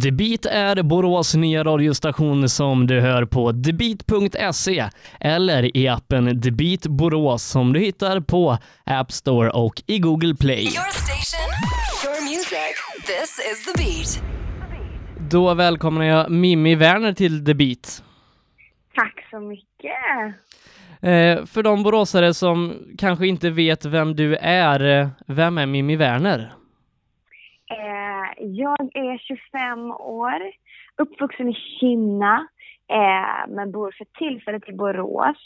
Debit är Borås nya radiostation som du hör på debit.se eller i appen Debit Borås som du hittar på App Store och i Google Play. Your station, your music. This is the beat. Då välkomnar jag Mimmi Werner till Debit. Tack så mycket. Eh, för de boråsare som kanske inte vet vem du är, eh, vem är Mimmi Werner? Jag är 25 år, uppvuxen i Kina, eh, men bor för tillfället i Borås.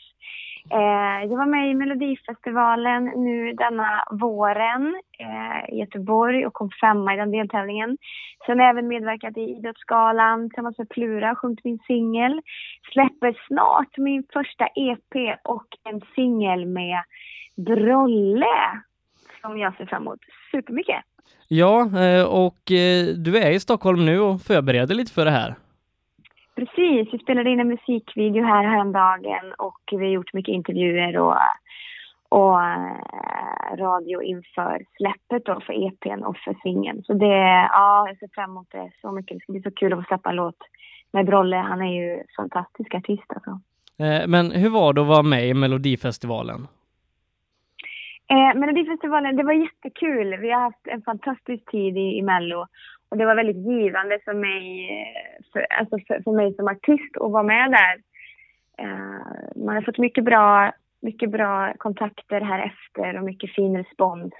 Eh, jag var med i Melodifestivalen nu denna våren eh, i Göteborg och kom femma i den deltävlingen. Sen har jag även medverkat i Idrottsgalan tillsammans med Plura, sjungit min singel. Släpper snart min första EP och en singel med Brolle som jag ser fram emot supermycket. Ja, eh, och eh, du är i Stockholm nu och förbereder lite för det här. Precis, vi spelade in en musikvideo här häromdagen och vi har gjort mycket intervjuer och, och eh, radio inför släppet då för EPn och för singeln. Så det, ja, jag ser fram emot det så mycket. Det ska bli så kul att få släppa en låt med Brolle. Han är ju fantastisk artist alltså. Men hur var det att vara med i Melodifestivalen? Eh, Melodifestivalen, det var jättekul. Vi har haft en fantastisk tid i, i Mello. Och det var väldigt givande för mig, eh, för, alltså för, för mig som artist att vara med där. Eh, man har fått mycket bra, mycket bra kontakter här efter och mycket fin respons.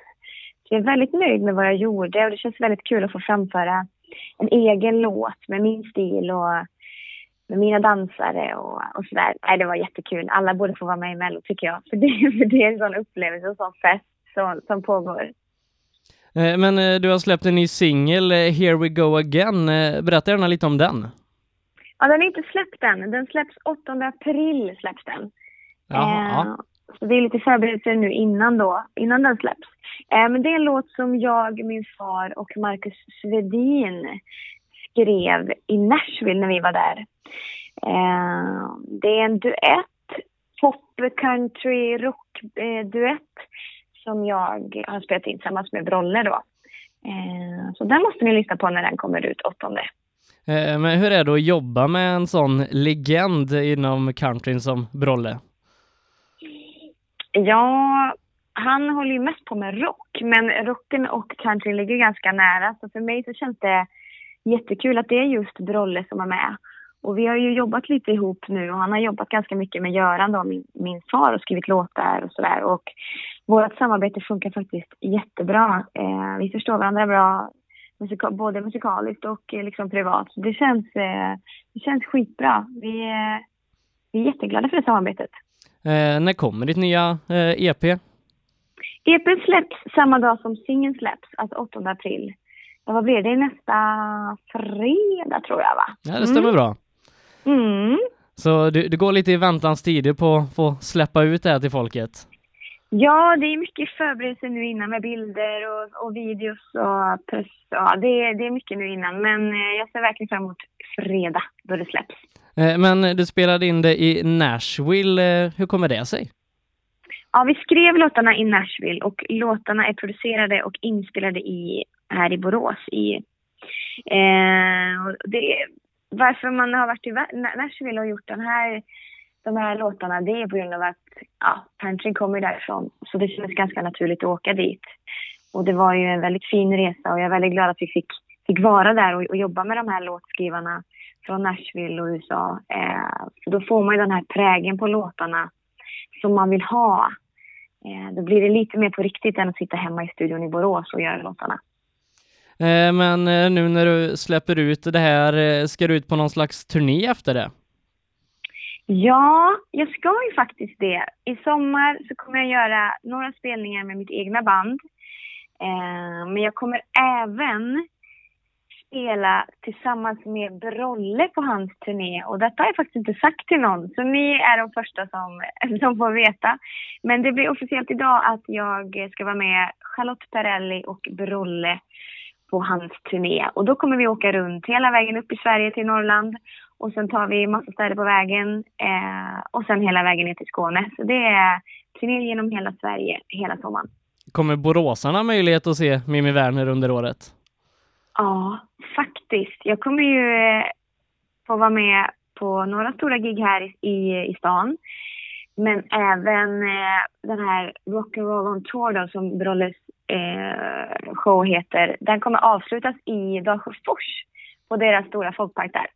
Så jag är väldigt nöjd med vad jag gjorde och det känns väldigt kul att få framföra en egen låt med min stil och med mina dansare och, och sådär. Nej, det var jättekul. Alla borde få vara med i Mello tycker jag. För det, för det är en sån upplevelse och sån fest som, som pågår. Eh, Men eh, du har släppt en ny singel, eh, Here We Go Again. Berätta gärna lite om den. Ja, den är inte släppt än. Den släpps 8 april. Släpps den. Jaha, Eh, så det är lite förberedelser nu innan då, innan den släpps. Eh, men det är en låt som jag, min far och Marcus Svedin skrev i Nashville när vi var där. Eh, det är en duett, pop, country, rock eh, duett som jag har spelat in tillsammans med Brolle då. Eh, så den måste ni lyssna på när den kommer ut 8. Eh, Men hur är det att jobba med en sån legend inom countryn som Brolle? Ja, han håller ju mest på med rock, men rocken och country ligger ganska nära. Så för mig så känns det jättekul att det är just Brolle som är med. Och vi har ju jobbat lite ihop nu och han har jobbat ganska mycket med Göran då, min, min far och skrivit låtar och sådär. Och vårt samarbete funkar faktiskt jättebra. Eh, vi förstår varandra bra, musika- både musikaliskt och eh, liksom privat. Så det känns, eh, det känns skitbra. Vi, eh, vi är jätteglada för det samarbetet. Eh, när kommer ditt nya eh, EP? EPn E släpps samma dag som singeln släpps, alltså 8 april. Vad blir det? Nästa fredag tror jag va? Ja, det stämmer bra. Mm. Så du, du går lite i väntans tider på att få släppa ut det här till folket? Ja, det är mycket förberedelser nu innan med bilder och, och videos och press. Ja, det, är- det är mycket nu innan. Men eh, jag ser verkligen fram emot fredag då det släpps. Eh, Men du spelade in det i Nashville. Eh, Hur kommer det sig? Ja, vi skrev låtarna i Nashville och låtarna är producerade och inspelade i, här i Borås. I, eh, det, varför man har varit i Nashville och gjort den här, de här låtarna, det är på grund av att ja, countryn kommer därifrån. Så det kändes ganska naturligt att åka dit. Och det var ju en väldigt fin resa och jag är väldigt glad att vi fick, fick vara där och, och jobba med de här låtskrivarna från Nashville och USA. Eh, för då får man ju den här prägen på låtarna som man vill ha. Eh, då blir det lite mer på riktigt än att sitta hemma i studion i Borås och göra låtarna. Eh, men eh, nu när du släpper ut det här, eh, ska du ut på någon slags turné efter det? Ja, jag ska ju faktiskt det. I sommar så kommer jag göra några spelningar med mitt egna band. Men jag kommer även spela tillsammans med Brolle på hans turné. Och detta har jag faktiskt inte sagt till någon, så ni är de första som, som får veta. Men det blir officiellt idag att jag ska vara med Charlotte Perrelli och Brolle på hans turné. Och då kommer vi åka runt hela vägen upp i Sverige till Norrland. Och sen tar vi massa städer på vägen eh, och sen hela vägen ner till Skåne. Så det är turné genom hela Sverige hela sommaren. Kommer boråsarna möjlighet att se Mimmi Werner under året? Ja, faktiskt. Jag kommer ju eh, få vara med på några stora gig här i, i stan. Men även eh, den här Rock'n'Roll on Tour då, som Brolles eh, show heter, den kommer avslutas i Dalsjöfors på deras stora folkpark där.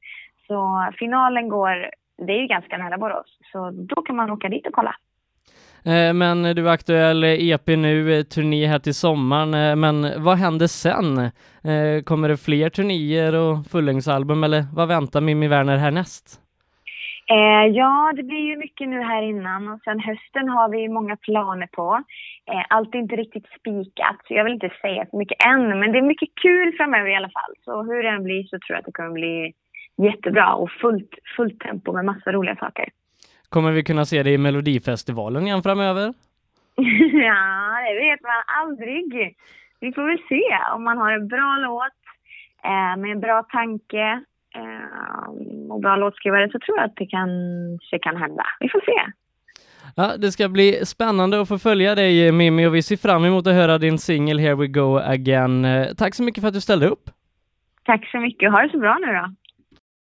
Så finalen går, det är ju ganska nära Borås, så då kan man åka dit och kolla. Eh, men du är aktuell EP nu, eh, turné här till sommaren, eh, men vad händer sen? Kommer det fler turnéer och fullängdsalbum eller vad väntar Mimmi Werner härnäst? Eh, ja, det blir ju mycket nu här innan och sen hösten har vi många planer på. Eh, allt är inte riktigt spikat, så jag vill inte säga för mycket än, men det är mycket kul framöver i alla fall. Så hur det än blir så tror jag att det kommer bli jättebra och fullt, fullt tempo med massa roliga saker. Kommer vi kunna se dig i Melodifestivalen igen framöver? ja, det vet man aldrig. Vi får väl se om man har en bra låt eh, med en bra tanke och bra låtskrivare så tror jag att det kanske kan hända. Vi får se. Ja, det ska bli spännande att få följa dig Mimmi och vi ser fram emot att höra din singel Here We Go Again. Eh, tack så mycket för att du ställde upp. Tack så mycket. Ha det så bra nu då.